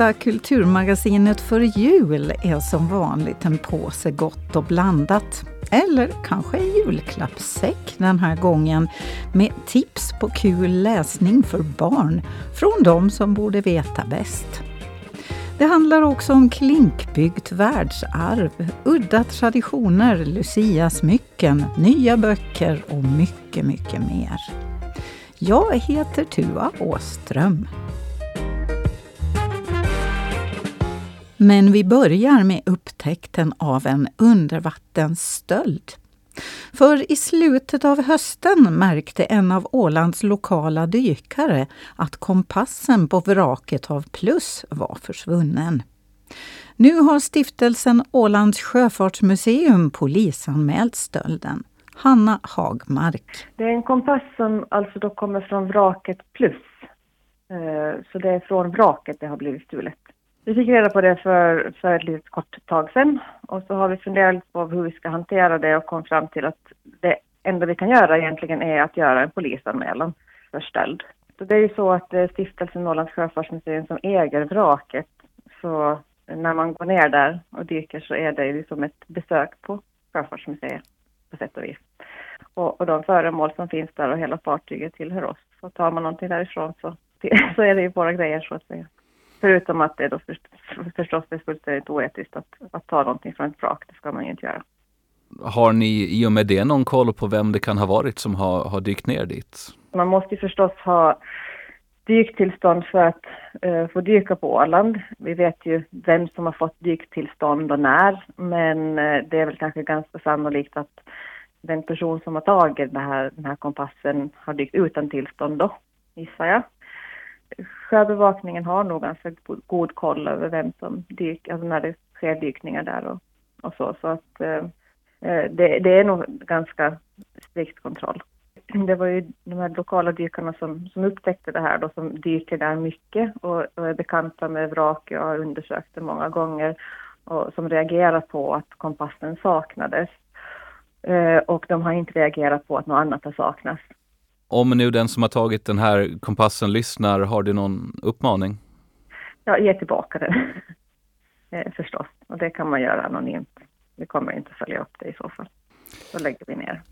sista kulturmagasinet för jul är som vanligt en påse gott och blandat. Eller kanske en julklappssäck den här gången med tips på kul läsning för barn från de som borde veta bäst. Det handlar också om klinkbyggt världsarv, udda traditioner, Lucia-smycken, nya böcker och mycket, mycket mer. Jag heter Tua Åström. Men vi börjar med upptäckten av en undervattensstöld. För i slutet av hösten märkte en av Ålands lokala dykare att kompassen på vraket av Plus var försvunnen. Nu har stiftelsen Ålands sjöfartsmuseum polisanmält stölden. Hanna Hagmark. Det är en kompass som alltså då kommer från vraket Plus. Eh, så det är från vraket det har blivit stulet. Vi fick reda på det för, för ett litet kort tag sedan och så har vi funderat på hur vi ska hantera det och kom fram till att det enda vi kan göra egentligen är att göra en polisanmälan för stöld. Så det är ju så att det är Stiftelsen Norrlands sjöfartsmuseum som äger vraket. Så när man går ner där och dyker så är det ju som ett besök på Sjöfartsmuseet på sätt och vis. Och, och de föremål som finns där och hela fartyget tillhör oss. Så tar man någonting därifrån så, så är det ju våra grejer så att säga. Förutom att det då förstås är fullständigt oetiskt att, att ta någonting från ett vrak. Det ska man ju inte göra. Har ni i och med det någon koll på vem det kan ha varit som har, har dykt ner dit? Man måste ju förstås ha dyktillstånd för att uh, få dyka på Åland. Vi vet ju vem som har fått dyktillstånd och när, men uh, det är väl kanske ganska sannolikt att den person som har tagit här, den här kompassen har dykt utan tillstånd då, gissar jag sjöbevakningen har nog ganska god koll över vem som dyker, alltså när det sker dykningar där och, och så. Så att eh, eh, det, det, är nog ganska strikt kontroll. Det var ju de här lokala dykarna som, som upptäckte det här då, som dyker där mycket och, och är bekanta med vrak. Jag har undersökt det många gånger och som reagerar på att kompassen saknades. Eh, och de har inte reagerat på att något annat har saknats. Om nu den som har tagit den här kompassen lyssnar, har du någon uppmaning? Ja, ge tillbaka den. eh, förstås. Och det kan man göra anonymt. Vi kommer inte följa upp det i så fall. Då lägger vi ner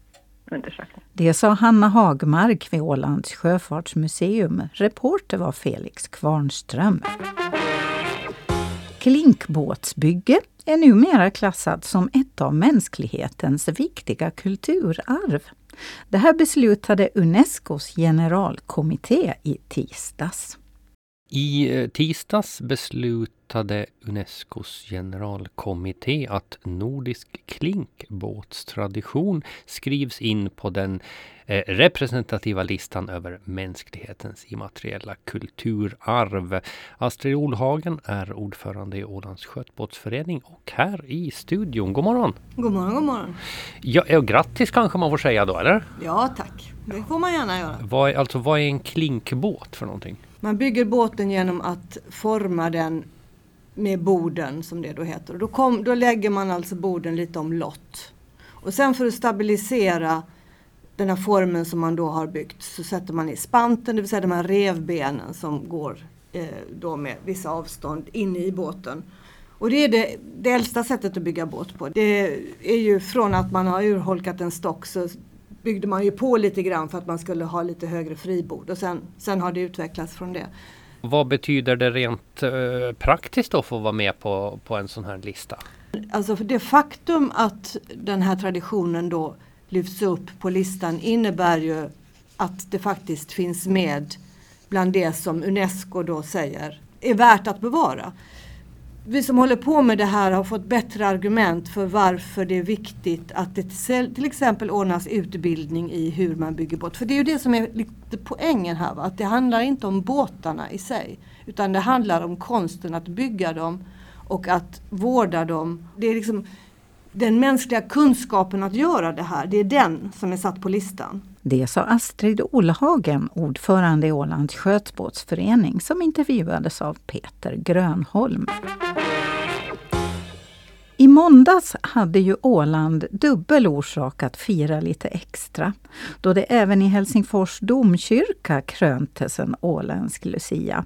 undersökningen. Det sa Hanna Hagmark vid Ålands sjöfartsmuseum. Reporter var Felix Kvarnström. Klinkbåtsbygge är numera klassat som ett av mänsklighetens viktiga kulturarv. Det här beslutade Unescos generalkommitté i tisdags. I eh, tisdags beslutade Unescos generalkommitté att nordisk klinkbåtstradition skrivs in på den eh, representativa listan över mänsklighetens immateriella kulturarv. Astrid Olhagen är ordförande i Ålands skötbåtsförening och här i studion. God morgon! God morgon, god morgon! Ja, och grattis kanske man får säga då, eller? Ja, tack! Det får man gärna göra. Vad, alltså, vad är en klinkbåt för någonting? Man bygger båten genom att forma den med borden som det då heter. Då, kom, då lägger man alltså borden lite omlott. Och sen för att stabilisera den här formen som man då har byggt så sätter man i spanten, det vill säga de här revbenen som går eh, då med vissa avstånd inne i båten. Och det är det, det äldsta sättet att bygga båt på. Det är ju från att man har urholkat en stock så byggde man ju på lite grann för att man skulle ha lite högre fribord och sen, sen har det utvecklats från det. Vad betyder det rent eh, praktiskt att få vara med på, på en sån här lista? Alltså för det faktum att den här traditionen då lyfts upp på listan innebär ju att det faktiskt finns med bland det som Unesco då säger är värt att bevara vi som håller på med det här har fått bättre argument för varför det är viktigt att det till exempel ordnas utbildning i hur man bygger båt. För det är ju det som är lite poängen här. Va? Att det handlar inte om båtarna i sig. Utan det handlar om konsten att bygga dem och att vårda dem. Det är liksom den mänskliga kunskapen att göra det här. Det är den som är satt på listan. Det sa Astrid Olhagen, ordförande i Ålands skötbåtsförening som intervjuades av Peter Grönholm. I måndags hade ju Åland dubbel orsak att fira lite extra då det även i Helsingfors domkyrka kröntes en åländsk lucia.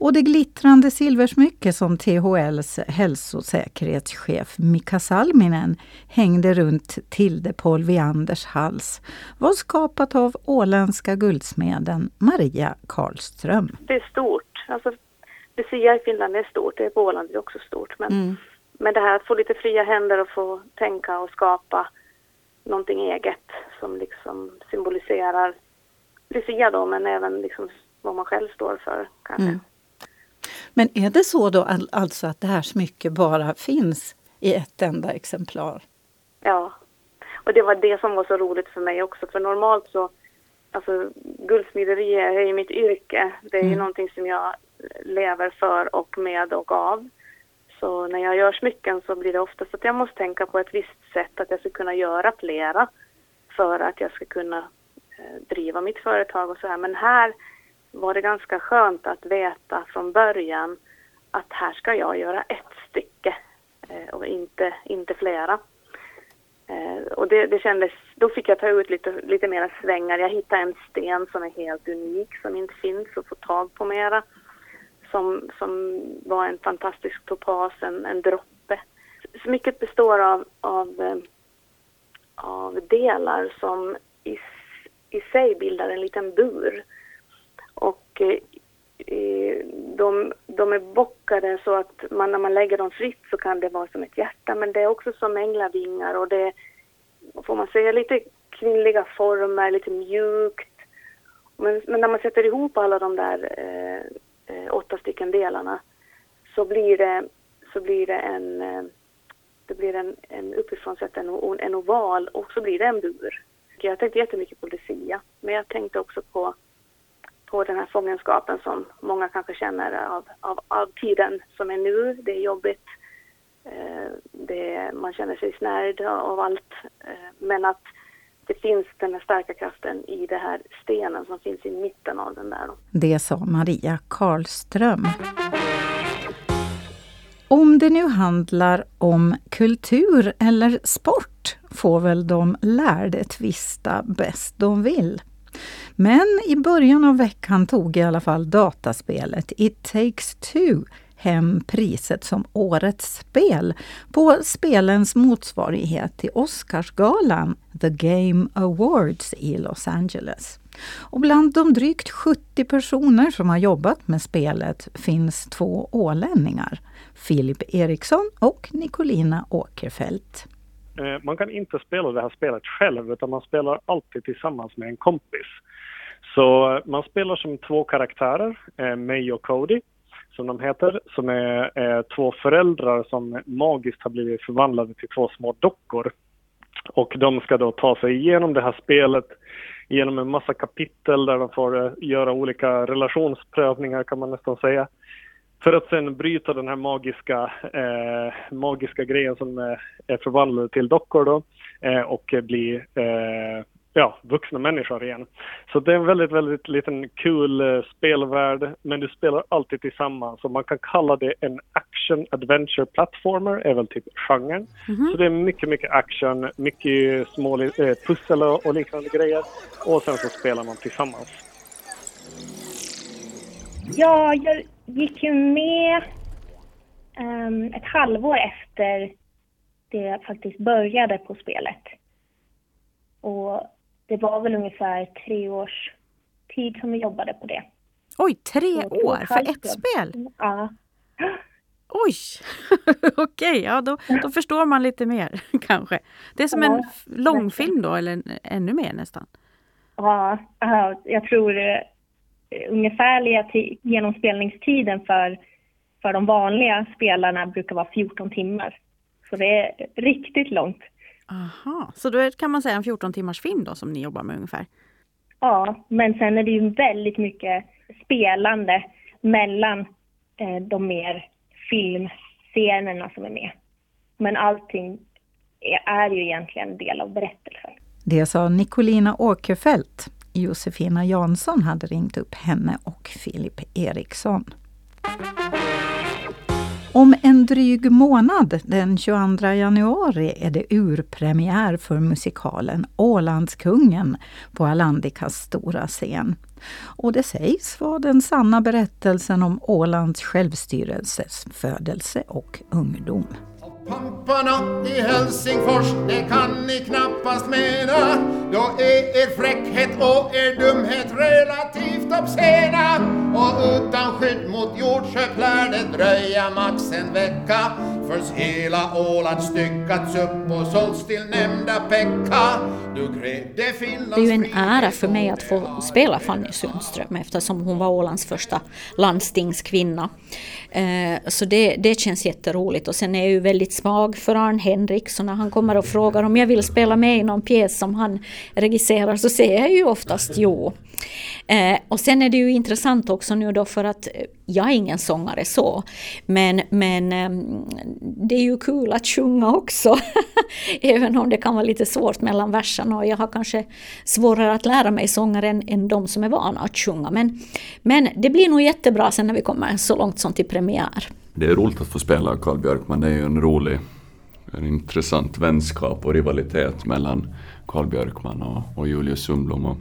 Och det glittrande silversmycke som THLs hälsosäkerhetschef Mika Salminen hängde runt Tilde Polvianders hals var skapat av åländska guldsmeden Maria Karlström. Det är stort. Alltså, Lucia i Finland är stort, det är på Åland är också stort. Men, mm. men det här att få lite fria händer och få tänka och skapa någonting eget som liksom symboliserar Lucia då, men även liksom vad man själv står för kanske. Mm. Men är det så då alltså att det här smycket bara finns i ett enda exemplar? Ja, och det var det som var så roligt för mig också, för normalt så, alltså guldsmideri är ju mitt yrke. Det är mm. ju någonting som jag lever för och med och av. Så när jag gör smycken så blir det oftast att jag måste tänka på ett visst sätt, att jag ska kunna göra flera för att jag ska kunna eh, driva mitt företag och så här. Men här var det ganska skönt att veta från början att här ska jag göra ett stycke eh, och inte, inte flera. Eh, och det, det kändes, då fick jag ta ut lite, lite mera svängar. Jag hittade en sten som är helt unik, som inte finns att få tag på mera. Som, som var en fantastisk topas, en, en droppe. Smycket består av, av, eh, av delar som i, i sig bildar en liten bur och eh, eh, de, de är bockade så att man, när man lägger dem fritt så kan det vara som ett hjärta men det är också som änglavingar och det får man säga lite kvinnliga former, lite mjukt. Men, men när man sätter ihop alla de där eh, eh åtta stycken delarna så blir det, så blir det en eh, det blir en, en uppifrån sett en, en oval och så blir det en bur. Jag tänkte jättemycket på Lucia, men jag tänkte också på på den här fångenskapen som många kanske känner av, av, av tiden som är nu. Det är jobbigt, eh, det, man känner sig snärjd av allt. Eh, men att det finns den här starka kraften i den här stenen som finns i mitten av den där. Det sa Maria Karlström. Om det nu handlar om kultur eller sport får väl de lärde tvista bäst de vill. Men i början av veckan tog i alla fall dataspelet It takes two hem priset som Årets spel på spelens motsvarighet till Oscarsgalan The Game Awards i Los Angeles. Och bland de drygt 70 personer som har jobbat med spelet finns två ålänningar, Filip Eriksson och Nicolina Åkerfeldt. Eh, man kan inte spela det här spelet själv utan man spelar alltid tillsammans med en kompis. Så eh, man spelar som två karaktärer, eh, May och Cody som de heter, som är eh, två föräldrar som magiskt har blivit förvandlade till två små dockor. Och de ska då ta sig igenom det här spelet genom en massa kapitel där de får eh, göra olika relationsprövningar kan man nästan säga. För att sen bryta den här magiska, eh, magiska grejen som är, är förvandlade till dockor då eh, och bli eh, ja, vuxna människor igen. Så det är en väldigt, väldigt liten kul uh, spelvärld, men du spelar alltid tillsammans. Så man kan kalla det en action adventure platformer, är väl typ genren. Mm -hmm. Så det är mycket, mycket action, mycket små uh, pussel och, och liknande grejer. Och sen så spelar man tillsammans. Ja, jag gick ju med um, ett halvår efter det faktiskt började på spelet. Och det var väl ungefär tre års tid som vi jobbade på det. Oj, tre år för ett spel? Ja. Oj! Okej, okay, ja då, då förstår man lite mer kanske. Det är som ja, en långfilm då, eller ännu mer nästan? Ja, jag tror ungefärliga genomspelningstiden för, för de vanliga spelarna brukar vara 14 timmar. Så det är riktigt långt. Aha, så då kan man säga en 14 timmars film då som ni jobbar med ungefär? Ja, men sen är det ju väldigt mycket spelande mellan eh, de mer filmscenerna som är med. Men allting är, är ju egentligen en del av berättelsen. Det sa Nicolina Åkerfeldt. Josefina Jansson hade ringt upp henne och Filip Eriksson. Om en dryg månad, den 22 januari, är det urpremiär för musikalen Ålandskungen på Alandikas stora scen. Och det sägs vara den sanna berättelsen om Ålands självstyrelses födelse och ungdom. Pamparna i Helsingfors, det kan ni knappast mena. Då är er fräckhet och er dumhet relativt obscena. Och utan skydd mot jordsköp lär det dröja max en vecka. Först hela Åland styckats upp och sålts till nämnda Pekka. Det är ju en ära för mig att få spela Fanny Sundström eftersom hon var Ålands första landstingskvinna. Eh, så det, det känns jätteroligt och sen är jag ju väldigt svag för Arn Henrik så när han kommer och frågar om jag vill spela med i någon pjäs som han regisserar så säger jag ju oftast jo. Eh, och sen är det ju intressant också nu då för att eh, jag är ingen sångare så, men, men eh, det är ju kul att sjunga också. Även om det kan vara lite svårt mellan verserna och jag har kanske svårare att lära mig sånger än, än de som är vana att sjunga. Men, men det blir nog jättebra sen när vi kommer så långt som till premiär. Det är roligt att få spela Karl Björkman, det är ju en rolig, en intressant vänskap och rivalitet mellan Karl Björkman och, och Julius Sundblom. Och,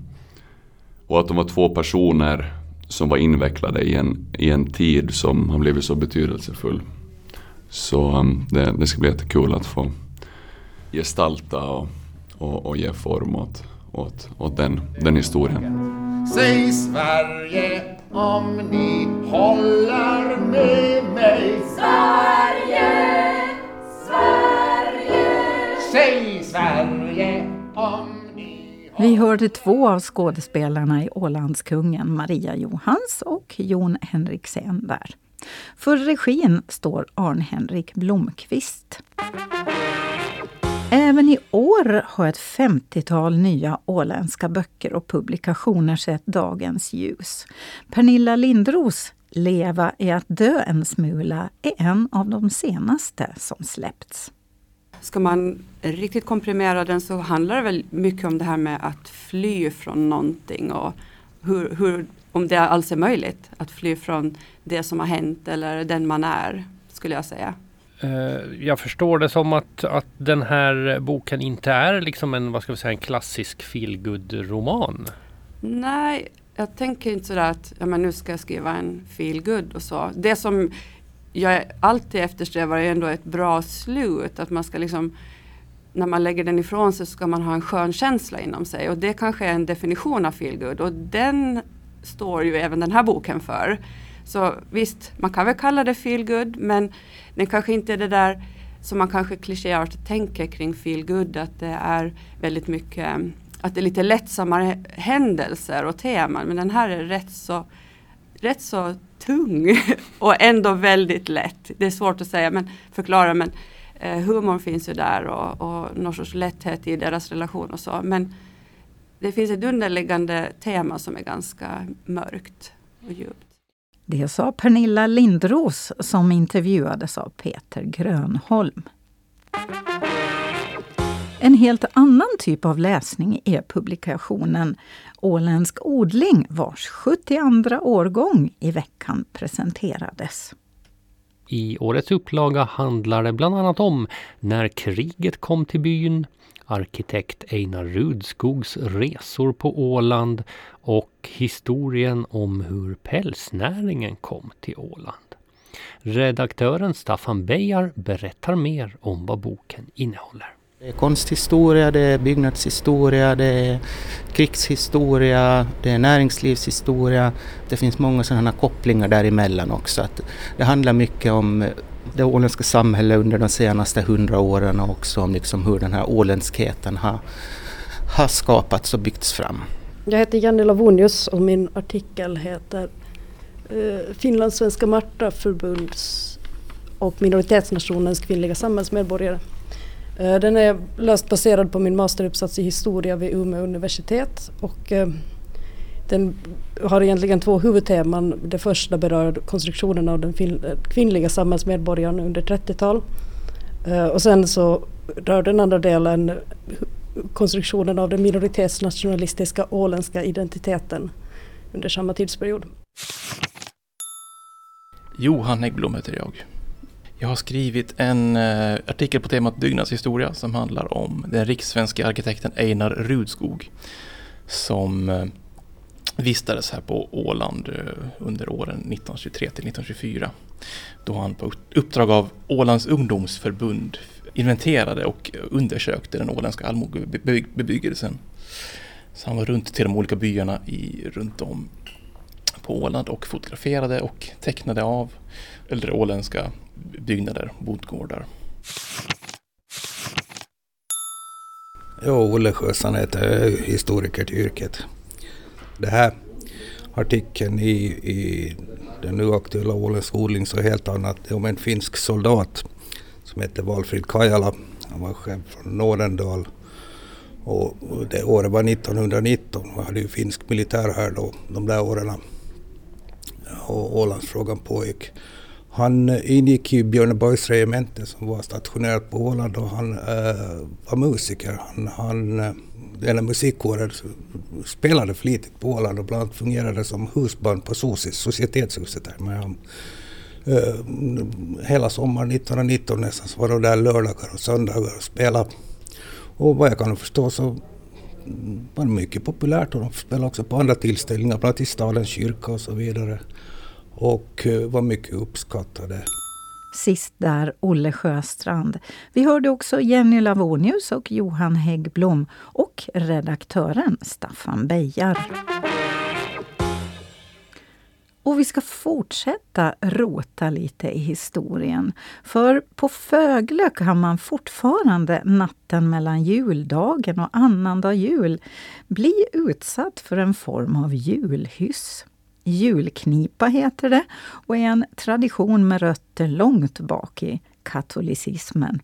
och att de var två personer som var invecklade i en, i en tid som har blivit så betydelsefull. Så um, det, det ska bli jättekul att få gestalta och, och, och ge form åt, åt, åt den, den historien. Säg Sverige om ni håller med vi hörde två av skådespelarna i Ålandskungen, Maria Johans och Jon Henriksen där. För regin står Arn-Henrik Blomqvist. Även i år har ett 50-tal nya åländska böcker och publikationer sett dagens ljus. Pernilla Lindros Leva är att dö en smula är en av de senaste som släppts. Ska man riktigt komprimera den så handlar det väl mycket om det här med att fly från någonting och hur, hur, om det alls är möjligt att fly från det som har hänt eller den man är, skulle jag säga. Eh, jag förstår det som att, att den här boken inte är liksom en, vad ska vi säga, en klassisk feelgood-roman. Nej, jag tänker inte sådär att ja, men nu ska jag skriva en feelgood och så. Det som jag alltid eftersträvar är ändå ett bra slut. Att man ska liksom, när man lägger den ifrån sig ska man ha en skön känsla inom sig. Och det kanske är en definition av feelgood. Och den står ju även den här boken för. Så visst, man kan väl kalla det feelgood men det kanske inte är det där som man kanske klichéartat tänker kring feelgood. Att det är väldigt mycket, att det är lite lättsammare händelser och teman. Men den här är rätt så, rätt så tung och ändå väldigt lätt. Det är svårt att säga men förklara men eh, humorn finns ju där och, och någon sorts lätthet i deras relation och så. Men det finns ett underliggande tema som är ganska mörkt och djupt. Det sa Pernilla Lindros som intervjuades av Peter Grönholm. En helt annan typ av läsning är publikationen Åländsk odling vars 72 årgång i veckan presenterades. I årets upplaga handlar det bland annat om när kriget kom till byn, arkitekt Einar Rudskogs resor på Åland och historien om hur pälsnäringen kom till Åland. Redaktören Staffan Bejar berättar mer om vad boken innehåller. Det är konsthistoria, det är byggnadshistoria, det är krigshistoria, det är näringslivshistoria. Det finns många sådana kopplingar däremellan också. Att det handlar mycket om det åländska samhället under de senaste hundra åren och också om liksom hur den här åländskheten har, har skapats och byggts fram. Jag heter Jenny Lavonius och min artikel heter eh, Finlandssvenska Marta-förbunds och minoritetsnationens kvinnliga samhällsmedborgare. Eh, den är löst baserad på min masteruppsats i historia vid Umeå universitet och eh, den har egentligen två huvudteman. Det första berör konstruktionen av den kvinnliga samhällsmedborgaren under 30-tal. Eh, och sen så rör den andra delen konstruktionen av den minoritetsnationalistiska åländska identiteten under samma tidsperiod. Johan Häggblom heter jag. Jag har skrivit en eh, artikel på temat byggnadshistoria som handlar om den rikssvenska arkitekten Einar Rudskog som eh, vistades här på Åland eh, under åren 1923 till 1924 då han på uppdrag av Ålands ungdomsförbund inventerade och undersökte den åländska allmogebebyggelsen. Så han var runt till de olika byarna i, runt om på Åland och fotograferade och tecknade av äldre åländska byggnader, bondgårdar. Ja, Olle Sjösson heter jag, historiker till yrket. Det här artikeln i, i den nu aktuella Åländsk odling så helt annat. Det är om en finsk soldat som heter Valfrid Kajala. Han var chef från Nådendal och det året var 1919. Vi hade ju finsk militär här då, de där åren. Och Ålandsfrågan pågick. Han ingick i Björneborgs regemente som var stationerat på Åland och han äh, var musiker. Han, han eh, eller musikkåren spelade flitigt på Åland och bland annat fungerade som husband på SOSIS, Societetshuset där. Men han, äh, hela sommaren 1919 nästan så var de där lördagar och söndagar och spelade. Och vad jag kan förstå så var det mycket populärt och de spelade också på andra tillställningar, bland annat i stadens kyrka och så vidare och eh, var mycket uppskattade. Sist där Olle Sjöstrand. Vi hörde också Jenny Lavonius och Johan Häggblom och redaktören Staffan Bejar. Och vi ska fortsätta rota lite i historien. För på Föglö kan man fortfarande natten mellan juldagen och annandag jul bli utsatt för en form av julhyss. Julknipa heter det och är en tradition med rötter långt bak i katolicismen.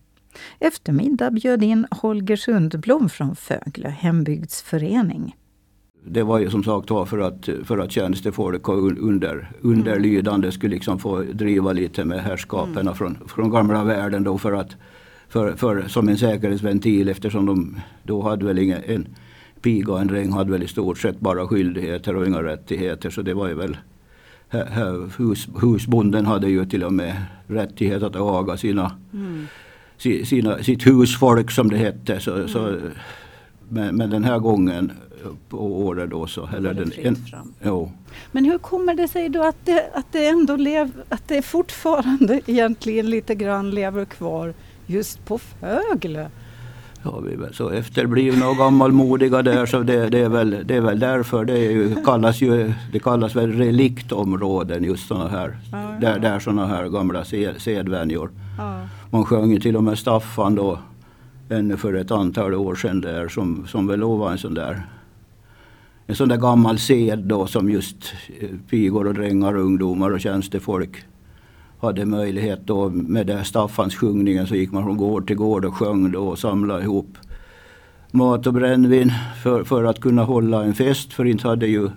Eftermiddag bjöd in Holger Sundblom från Föglö hembygdsförening. Det var ju som sagt var för att, för att tjänstefolk och under, underlydande skulle liksom få driva lite med härskaperna mm. från, från gamla världen då för att för, för, som en säkerhetsventil eftersom de då hade väl ingen, en, piga och en dräng hade väl i stort sett bara skyldigheter och inga rättigheter. Så det var ju väl hus, husbonden hade ju till och med rättighet att aga sina, mm. sina, sitt husfolk som det hette. Så, mm. så, men, men, den här gången på året då så. Eller den, en, jo. Men hur kommer det sig då att det, att det ändå lev, att det fortfarande egentligen lite grann lever kvar just på Fögle? Ja, vi är väl så efterblivna och gammalmodiga där så det, det, är, väl, det är väl därför. Det, ju, kallas ju, det kallas väl reliktområden just sådana här. Ja, ja. Där, där sådana här gamla sed, sedvänjor. Ja. Man sjöng ju till och med Staffan då ännu för ett antal år sedan där som, som väl var en sån där en sån där gammal sed då som just pigor och drängar, ungdomar och tjänstefolk hade möjlighet då med det Staffans sjungningen så gick man från gård till gård och sjöng då och samlade ihop mat och brännvin för, för att kunna hålla en fest. För inte hade ju,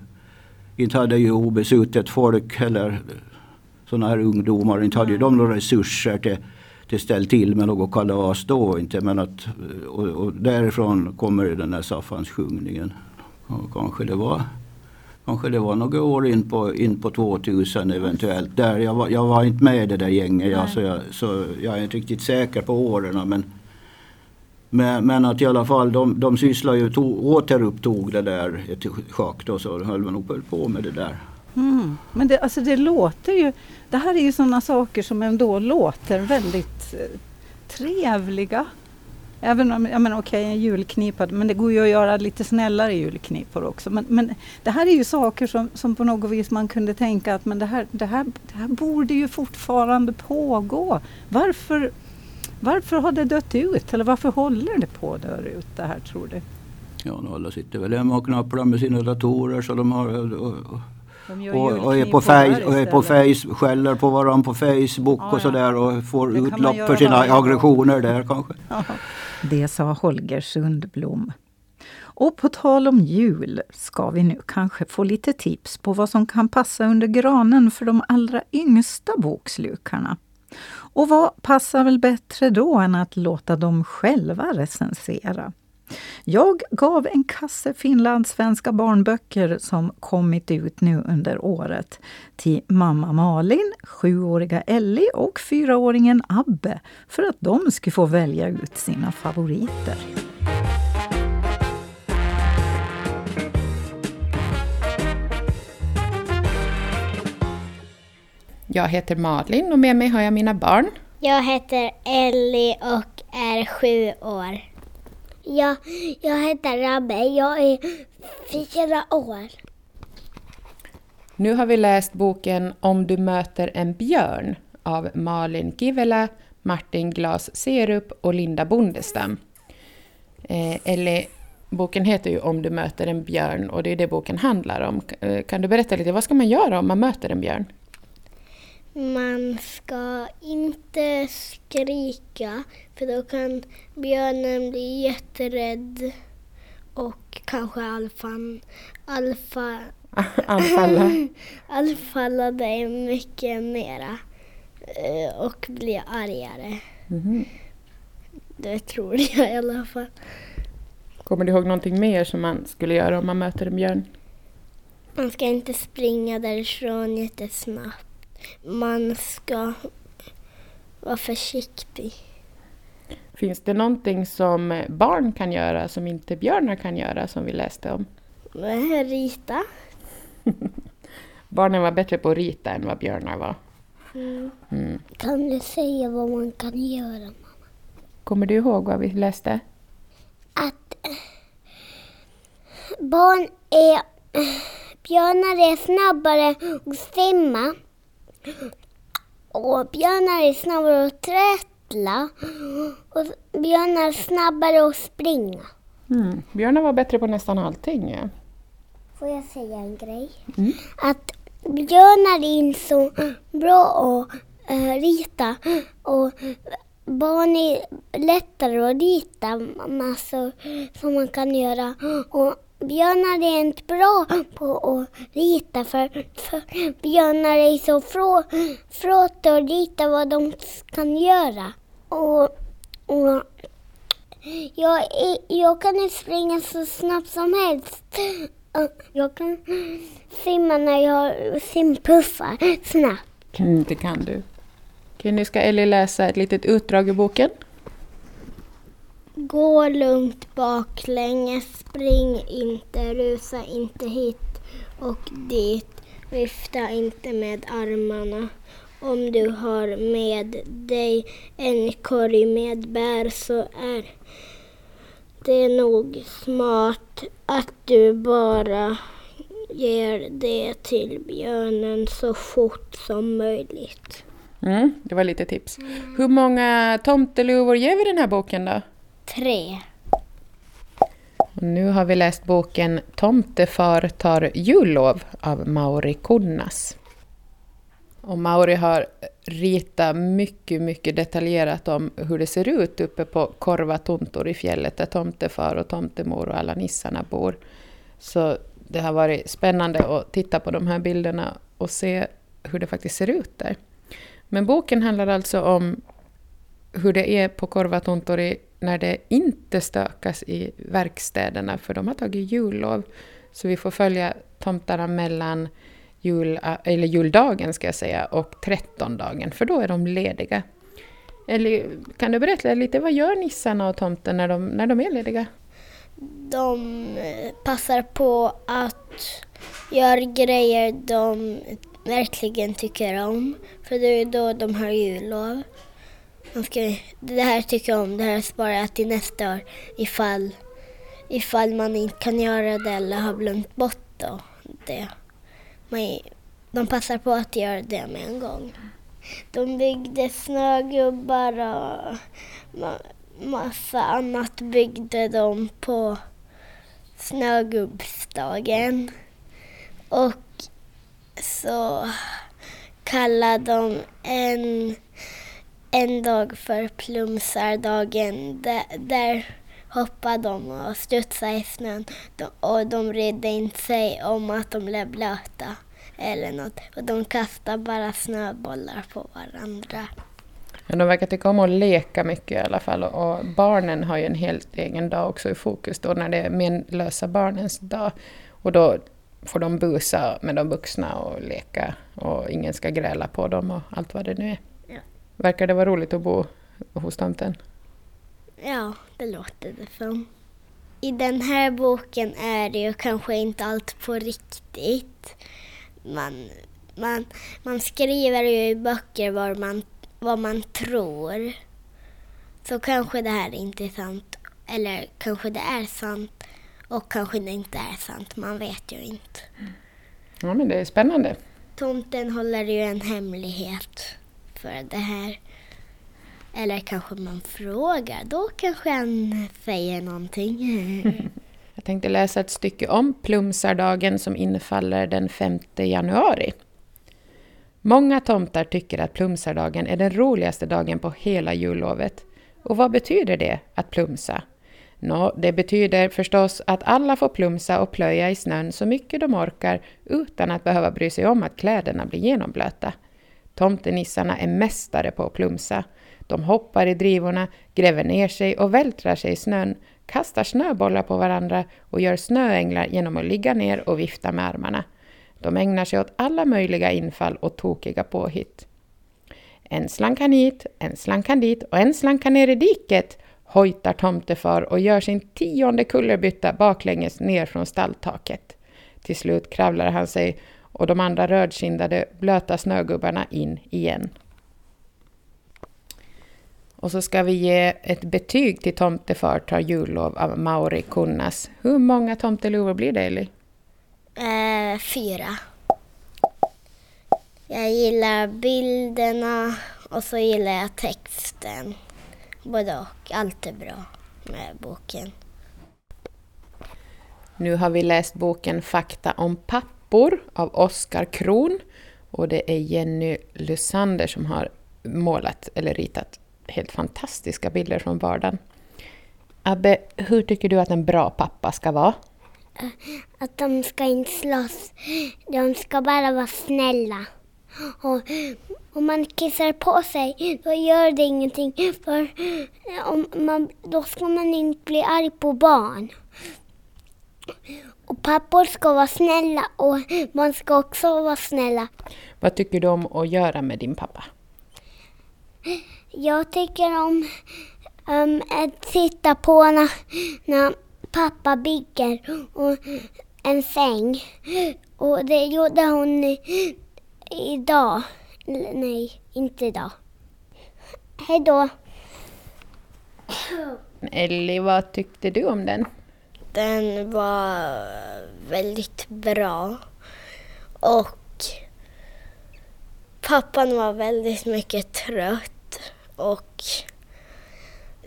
inte hade ju obesuttet folk eller sådana här ungdomar, inte hade ju de några resurser till, till ställ till med något kalas då inte. Men att, och, och därifrån kommer den här Saffans sjungningen. Och kanske det var Kanske det var några år in på, in på 2000 eventuellt. Där jag, var, jag var inte med i det där gänget ja, så, jag, så jag är inte riktigt säker på åren. Men, men, men, att i alla fall de, de sysslar ju, to, återupptog det där ett schack då så höll man nog på med det där. Mm. Men det, alltså det låter ju, det här är ju sådana saker som ändå låter väldigt eh, trevliga. Även om, jag menar okej, okay, en julknipa, men det går ju att göra lite snällare julknipor också. Men, men det här är ju saker som, som på något vis man kunde tänka att men det här, det, här, det här borde ju fortfarande pågå. Varför, varför har det dött ut? Eller varför håller det på att dö ut det här tror du? Ja, alla sitter väl hemma och knapprar med sina datorer så de har och, och, och, är på face, och är på face, skäller på varandra på Facebook ja, och sådär och får utlopp för sina aggressioner där kanske. Ja. Det sa Holger Sundblom. Och på tal om jul ska vi nu kanske få lite tips på vad som kan passa under granen för de allra yngsta bokslukarna. Och vad passar väl bättre då än att låta dem själva recensera? Jag gav en kasse finlandssvenska barnböcker som kommit ut nu under året till mamma Malin, sjuåriga Ellie och fyraåringen Abbe för att de skulle få välja ut sina favoriter. Jag heter Malin och med mig har jag mina barn. Jag heter Ellie och är sju år. Jag, jag heter Rabbe, jag är fyra år. Nu har vi läst boken Om du möter en björn av Malin Kivela, Martin Glas Serup och Linda Bondestam. Eh, eller, boken heter ju Om du möter en björn och det är det boken handlar om. Eh, kan du berätta lite, vad ska man göra om man möter en björn? Man ska inte skrika för då kan björnen bli jätterädd och kanske alfan, alfa, Anfalla. anfalla dig mycket mera eh, och bli argare. Mhm. Det tror jag i alla fall. Kommer du ihåg någonting mer som man skulle göra om man möter en björn? Man ska inte springa därifrån jättesnabbt. Man ska vara försiktig. Finns det någonting som barn kan göra som inte björnar kan göra som vi läste om? Eh, Rita. Barnen var bättre på att rita än vad björnar var. Mm. Mm. Kan du säga vad man kan göra? Kommer du ihåg vad vi läste? Barn är... Björnar är snabbare att simma. Och björnar är snabbare att trätla. Och björnar snabbare att springa. Mm. Björnar var bättre på nästan allting. Får jag säga en grej? Mm. Att björnar är inte så bra att eh, rita. Och barn är lättare att rita massor som man kan göra. Och björnar är inte bra på att rita för, för björnar är så frå, fråta att rita vad de kan göra. Och, och jag, är, jag kan springa så snabbt som helst. Jag kan simma när jag simpuffar snabbt. Mm, det kan du. Okej, nu ska Ellie läsa ett litet utdrag ur boken. Gå lugnt baklänges, spring inte, rusa inte hit och dit. Vifta inte med armarna. Om du har med dig en korg med bär så är det nog smart att du bara ger det till björnen så fort som möjligt. Mm, det var lite tips. Hur många tomteluvor ger vi den här boken då? Tre. Nu har vi läst boken Tomtefar tar jullov av Mauri Kunnas. Och Mauri har ritat mycket, mycket detaljerat om hur det ser ut uppe på Korvatuntur i fjället där tomtefar och tomtemor och alla nissarna bor. Så det har varit spännande att titta på de här bilderna och se hur det faktiskt ser ut där. Men boken handlar alltså om hur det är på Korvatontori när det inte stökas i verkstäderna, för de har tagit jullov. Så vi får följa tomtarna mellan jul, ah, eller juldagen ska jag säga, och trettondagen, för då är de lediga. Eller, kan du berätta lite, vad gör nissarna och tomten när de, när de är lediga? De eh, passar på att göra grejer de verkligen tycker om. För det är då de har jullov. Man ska, det här tycker jag om, det här sparar jag till nästa år ifall, ifall man inte kan göra det eller har glömt bort då, det. Man, de passar på att göra det med en gång. De byggde snögubbar och ma massa annat byggde de på snögubbsdagen. Och så kallade de en, en dag för plumsardagen. Där, där hoppade de och studsade i snön de, och de redde inte sig om att de blev blöta eller något. Och de kastade bara snöbollar på varandra. Ja, de verkar tycka om att leka mycket i alla fall. Och barnen har ju en helt egen dag också i fokus då när det är menlösa barnens dag. Och då får de busa med de vuxna och leka och ingen ska gräla på dem och allt vad det nu är. Verkar det vara roligt att bo hos tomten? Ja, det låter det som. I den här boken är det ju kanske inte allt på riktigt. Man, man, man skriver ju i böcker vad man, vad man tror. Så kanske det här inte är sant. Eller kanske det är sant. Och kanske det inte är sant. Man vet ju inte. Ja, men det är spännande. Tomten håller ju en hemlighet för det här. Eller kanske man frågar, då kanske han säger någonting. Jag tänkte läsa ett stycke om Plumsardagen som infaller den 5 januari. Många tomtar tycker att Plumsardagen är den roligaste dagen på hela jullovet. Och vad betyder det, att plumsa? Nå, det betyder förstås att alla får plumsa och plöja i snön så mycket de orkar utan att behöva bry sig om att kläderna blir genomblöta. Tomtenissarna är mästare på att plumsa. De hoppar i drivorna, gräver ner sig och vältrar sig i snön, kastar snöbollar på varandra och gör snöänglar genom att ligga ner och vifta med armarna. De ägnar sig åt alla möjliga infall och tokiga påhitt. En slankan hit, en slankan dit och en slankan ner i diket, hojtar tomtefar och gör sin tionde kullerbytta baklänges ner från stalltaket. Till slut kravlar han sig och de andra rödkindade blöta snögubbarna in igen. Och så ska vi ge ett betyg till Tomtefar tar jullov av Mauri Kunnas. Hur många tomteluvor blir det, Eli? Eh, fyra. Jag gillar bilderna och så gillar jag texten. Både och. Allt är bra med boken. Nu har vi läst boken Fakta om pappor av Oskar Kron. Och det är Jenny Lysander som har målat eller ritat helt fantastiska bilder från vardagen. Abbe, hur tycker du att en bra pappa ska vara? Att de ska inte slåss. De ska bara vara snälla. Och om man kissar på sig, då gör det ingenting. För om man, då ska man inte bli arg på barn. Och pappor ska vara snälla och man ska också vara snälla. Vad tycker du om att göra med din pappa? Jag tycker om um, att sitta på när, när pappa bygger och en säng. Och det gjorde hon idag. Nej, inte idag. Hej då. Ellie, vad tyckte du om den? Den var väldigt bra. Och pappan var väldigt mycket trött och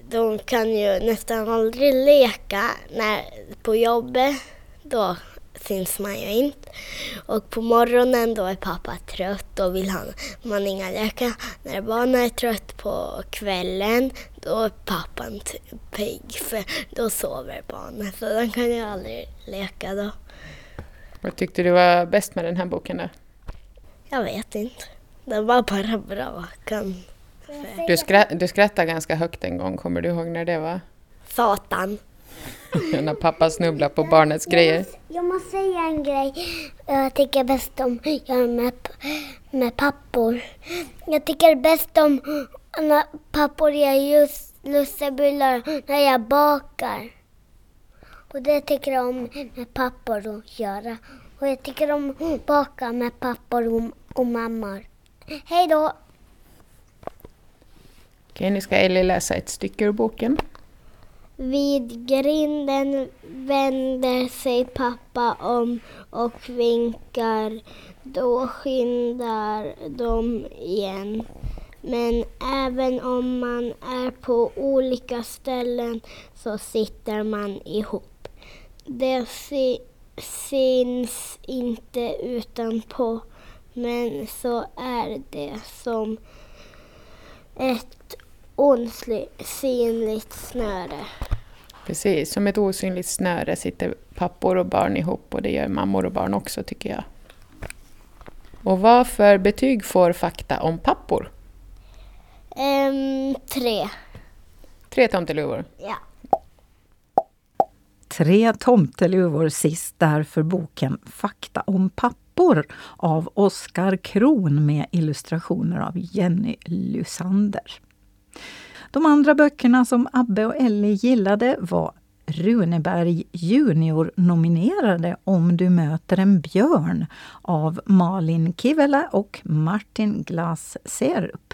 de kan ju nästan aldrig leka när, på jobbet. Då syns man ju inte. Och på morgonen då är pappa trött, då vill han, man inga leka. När barnen är trött på kvällen, då är pappan pigg för då sover barnen. Så de kan ju aldrig leka då. Vad tyckte du var bäst med den här boken då? Jag vet inte. Den var bara bra. Kan du, skratt, du skrattade ganska högt en gång, kommer du ihåg när det var? Satan. när pappa snubblade på barnets grejer. Jag måste säga en grej jag tycker bäst om gör med, med pappor. Jag tycker bäst om när pappor gör just lussebullar när jag bakar. Och det tycker jag om med pappor att göra. Och jag tycker om att baka med pappor och, och mammor. Hej då! Okej, nu ska Ellie läsa ett stycke ur boken. Vid grinden vänder sig pappa om och vinkar. Då skyndar de igen. Men även om man är på olika ställen så sitter man ihop. Det syns inte utanpå, men så är det som ett osynligt snöre. Precis, som ett osynligt snöre sitter pappor och barn ihop och det gör mammor och barn också tycker jag. Och vad för betyg får fakta om pappor? Ehm, tre. Tre tomteluvor. Ja. Tre tomteluvor sist därför boken Fakta om pappor av Oskar Kron med illustrationer av Jenny Lysander. De andra böckerna som Abbe och Ellie gillade var Runeberg Junior nominerade Om du möter en björn av Malin Kivela och Martin Glass Serup.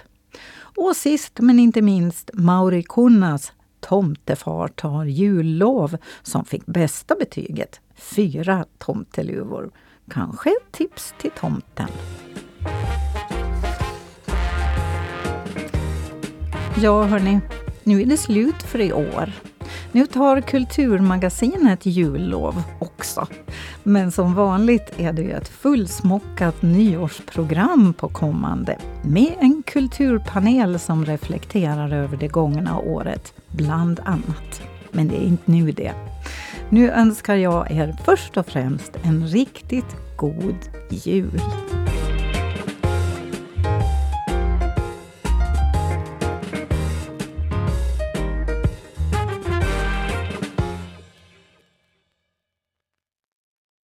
Och sist men inte minst Mauri Kunnas Tomtefar tar jullov som fick bästa betyget, fyra tomteluvor. Kanske ett tips till tomten. Ja, hörni, nu är det slut för i år. Nu tar Kulturmagasinet jullov också. Men som vanligt är det ju ett fullsmockat nyårsprogram på kommande med en kulturpanel som reflekterar över det gångna året, bland annat. Men det är inte nu det. Nu önskar jag er först och främst en riktigt god jul.